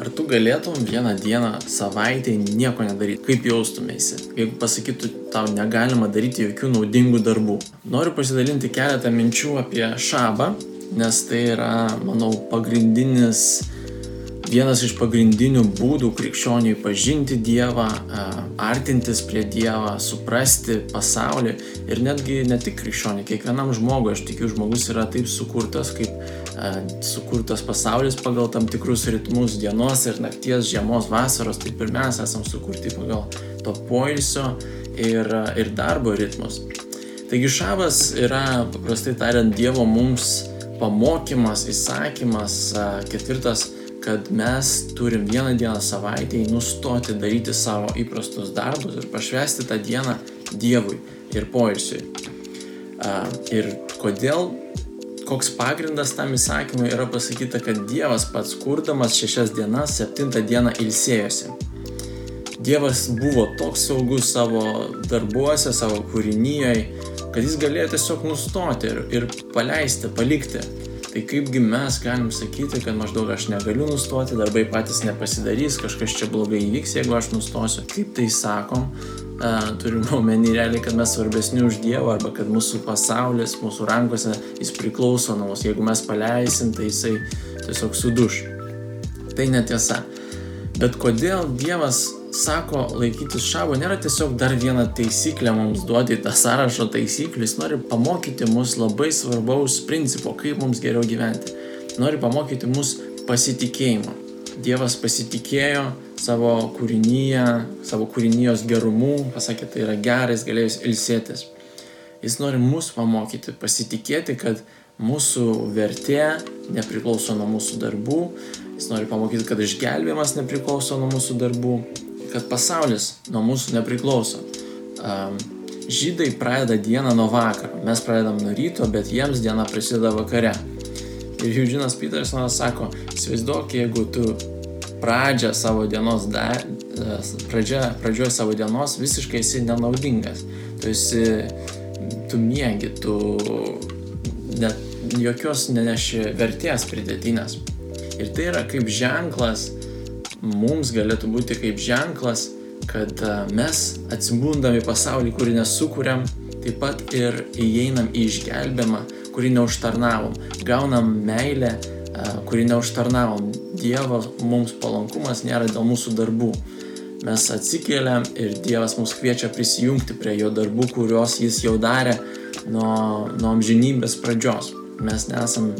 Ar tu galėtum vieną dieną savaitę nieko nedaryti? Kaip jaustumėsi? Jeigu pasakytų, tau negalima daryti jokių naudingų darbų. Noriu pasidalinti keletą minčių apie šabą, nes tai yra, manau, pagrindinis vienas iš pagrindinių būdų krikščioniui pažinti Dievą, artintis prie Dievą, suprasti pasaulį ir netgi ne tik krikščioniui, kiekvienam žmogui, aš tikiu, žmogus yra taip sukurtas, kaip sukurtas pasaulis pagal tam tikrus ritmus dienos ir nakties, žiemos, vasaros, taip ir mes esam sukurti pagal to poilsio ir, ir darbo ritmus. Taigi šabas yra, paprastai tariant, Dievo mums pamokymas, įsakymas, ketvirtas kad mes turim vieną dieną savaitėje nustoti daryti savo įprastus darbus ir pašvesti tą dieną Dievui ir poilsiui. Ir kodėl, koks pagrindas tam įsakymui yra pasakyta, kad Dievas pats kurdamas šešias dienas, septintą dieną ilsėjosi. Dievas buvo toks saugus savo darbuose, savo kūrinyje, kad jis galėjo tiesiog nustoti ir, ir paleisti, palikti Tai kaipgi mes galim sakyti, kad maždaug aš negaliu nustoti, darbai patys nepasidarys, kažkas čia blogai įvyks, jeigu aš nustosiu. Kaip tai sakom, uh, turim omeny realiai, kad mes svarbesni už Dievą arba kad mūsų pasaulis, mūsų rankose, jis priklauso nuo mūsų. Jeigu mes paleisim, tai jisai tiesiog suduš. Tai netiesa. Bet kodėl Dievas sako laikytis šabo nėra tiesiog dar viena taisyklė mums duoti tą sąrašo taisyklių, jis nori pamokyti mus labai svarbaus principo, kaip mums geriau gyventi. Nori pamokyti mus pasitikėjimo. Dievas pasitikėjo savo kūrinyje, savo kūrinijos gerumu, pasakė, tai yra geras, galėjus ilsėtis. Jis nori mus pamokyti, pasitikėti, kad mūsų vertė nepriklauso nuo mūsų darbų, jis nori pamokyti, kad išgelbėjimas nepriklauso nuo mūsų darbų, kad pasaulis nuo mūsų nepriklauso. Um, žydai pradeda dieną nuo vakaro, mes pradedam nuo ryto, bet jiems diena prasideda vakare. Ir Eugenas Petersonas sako, įsivaizduok, jeigu tu pradžią savo dienos, da, pradžia, pradžioje savo dienos visiškai esi nenaudingas. Tu esi, tu mėgi, tu net jokios neneši vertės pridėtinės. Ir tai yra kaip ženklas, mums galėtų būti kaip ženklas, kad mes atsibundam į pasaulį, kurį nesukūrėm, taip pat ir įeinam į išgelbimą, kurį neužtarnavom, gaunam meilę, kurį neužtarnavom. Dievo mums palankumas nėra dėl mūsų darbų. Mes atsikeliam ir Dievas mus kviečia prisijungti prie jo darbų, kuriuos jis jau darė nuo, nuo amžinybės pradžios. Mes nesam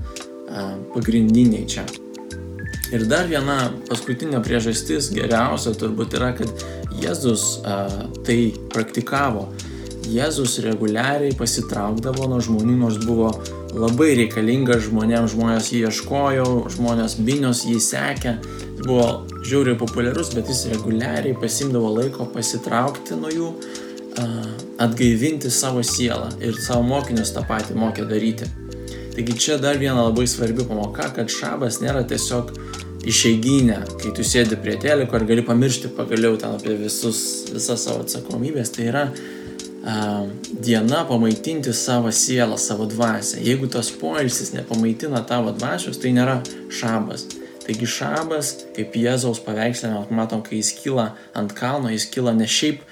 pagrindiniai čia. Ir dar viena paskutinė priežastis geriausia turbūt yra, kad Jėzus a, tai praktikavo. Jėzus reguliariai pasitraukdavo nuo žmonių, nors buvo labai reikalingas žmonėms, žmonės jį ieškojo, žmonės binios jį sekė, jis buvo žiauriai populiarus, bet jis reguliariai pasimdavo laiko pasitraukti nuo jų, atgaivinti savo sielą ir savo mokinius tą patį mokė daryti. Taigi čia dar viena labai svarbi pamoka, kad šabas nėra tiesiog išeiginę, kai tu sėdi prie teliko ir gali pamiršti pagaliau ten apie visus, visas savo atsakomybės, tai yra a, diena pamaitinti savo sielą, savo dvasę. Jeigu tas poilsis nepamaitina tavo dvasios, tai nėra šabas. Taigi šabas, kaip Jėzaus paveikslė, matom, kai jis kyla ant kalno, jis kyla ne šiaip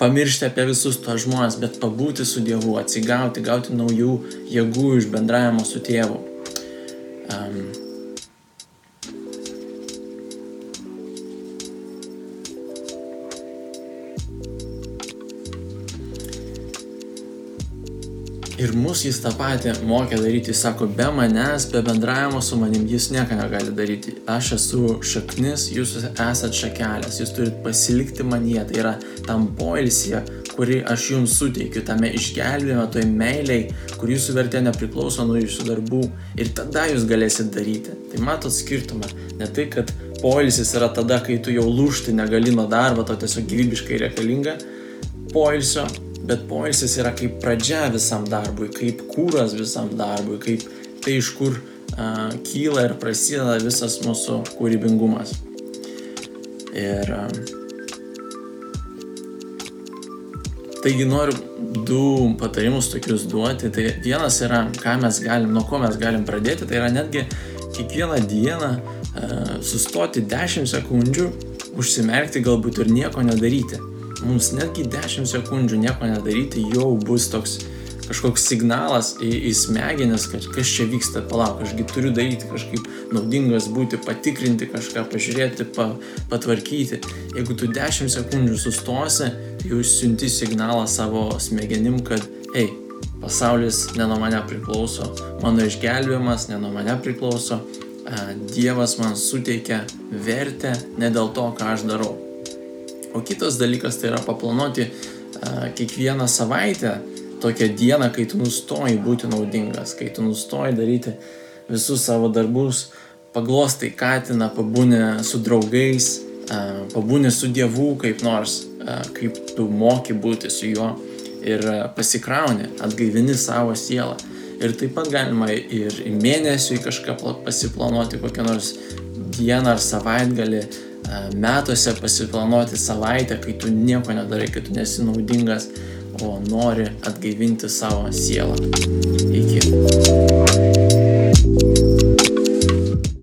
pamiršti apie visus tos žmonės, bet pabūti su Dievu, atsigauti, gauti naujų jėgų iš bendravimo su tėvu. Um, Ir mus jis tą patį mokė daryti, jis sako, be manęs, be bendravimo su manim jis nieko negali daryti. Aš esu šaknis, jūs esate šakelės, jūs turite pasilikti manyje, tai yra tam poilsėje, kurį aš jums suteikiu, tame išgelbėjime, toj meiliai, kur jūsų vertė nepriklauso nuo jūsų darbų ir tada jūs galėsit daryti. Tai matot skirtumą, ne tai, kad poilsis yra tada, kai tu jau lūšti negali nuo darbo, to tiesiog gyvybiškai reikalinga poilsio bet poilsis yra kaip pradžia visam darbui, kaip kūras visam darbui, kaip tai iš kur uh, kyla ir prasideda visas mūsų kūrybingumas. Ir uh, taigi noriu du patarimus tokius duoti. Tai vienas yra, ką mes galim, nuo ko mes galim pradėti, tai yra netgi kiekvieną dieną sustoti 10 sekundžių, užsimerkti galbūt ir nieko nedaryti. Mums netgi 10 sekundžių nieko nedaryti jau bus toks kažkoks signalas į, į smegenis, kad kas čia vyksta, palauk, ašgi turiu daryti kažkaip naudingas būti, patikrinti kažką, pažiūrėti, pa, patvarkyti. Jeigu tu 10 sekundžių sustosi, jau siunti signalą savo smegenim, kad, hei, pasaulis ne nuo mane priklauso, mano išgelbėjimas ne nuo mane priklauso, Dievas man suteikia vertę ne dėl to, ką aš darau. O kitas dalykas tai yra paplanuoti kiekvieną savaitę tokią dieną, kai tu nustoji būti naudingas, kai tu nustoji daryti visus savo darbus, paglostai katiną, pabūni su draugais, pabūni su Dievu kaip nors, kaip tu moki būti su juo ir pasikrauni, atgaivini savo sielą. Ir taip pat galima ir į mėnesių kažką pasiplanuoti, kokią nors dieną ar savaitgalį, E, metuose pasiplanuoti savaitę, kai tu nieko nedarai, kai tu nesi naudingas, o nori atgaivinti savo sielą. Iki.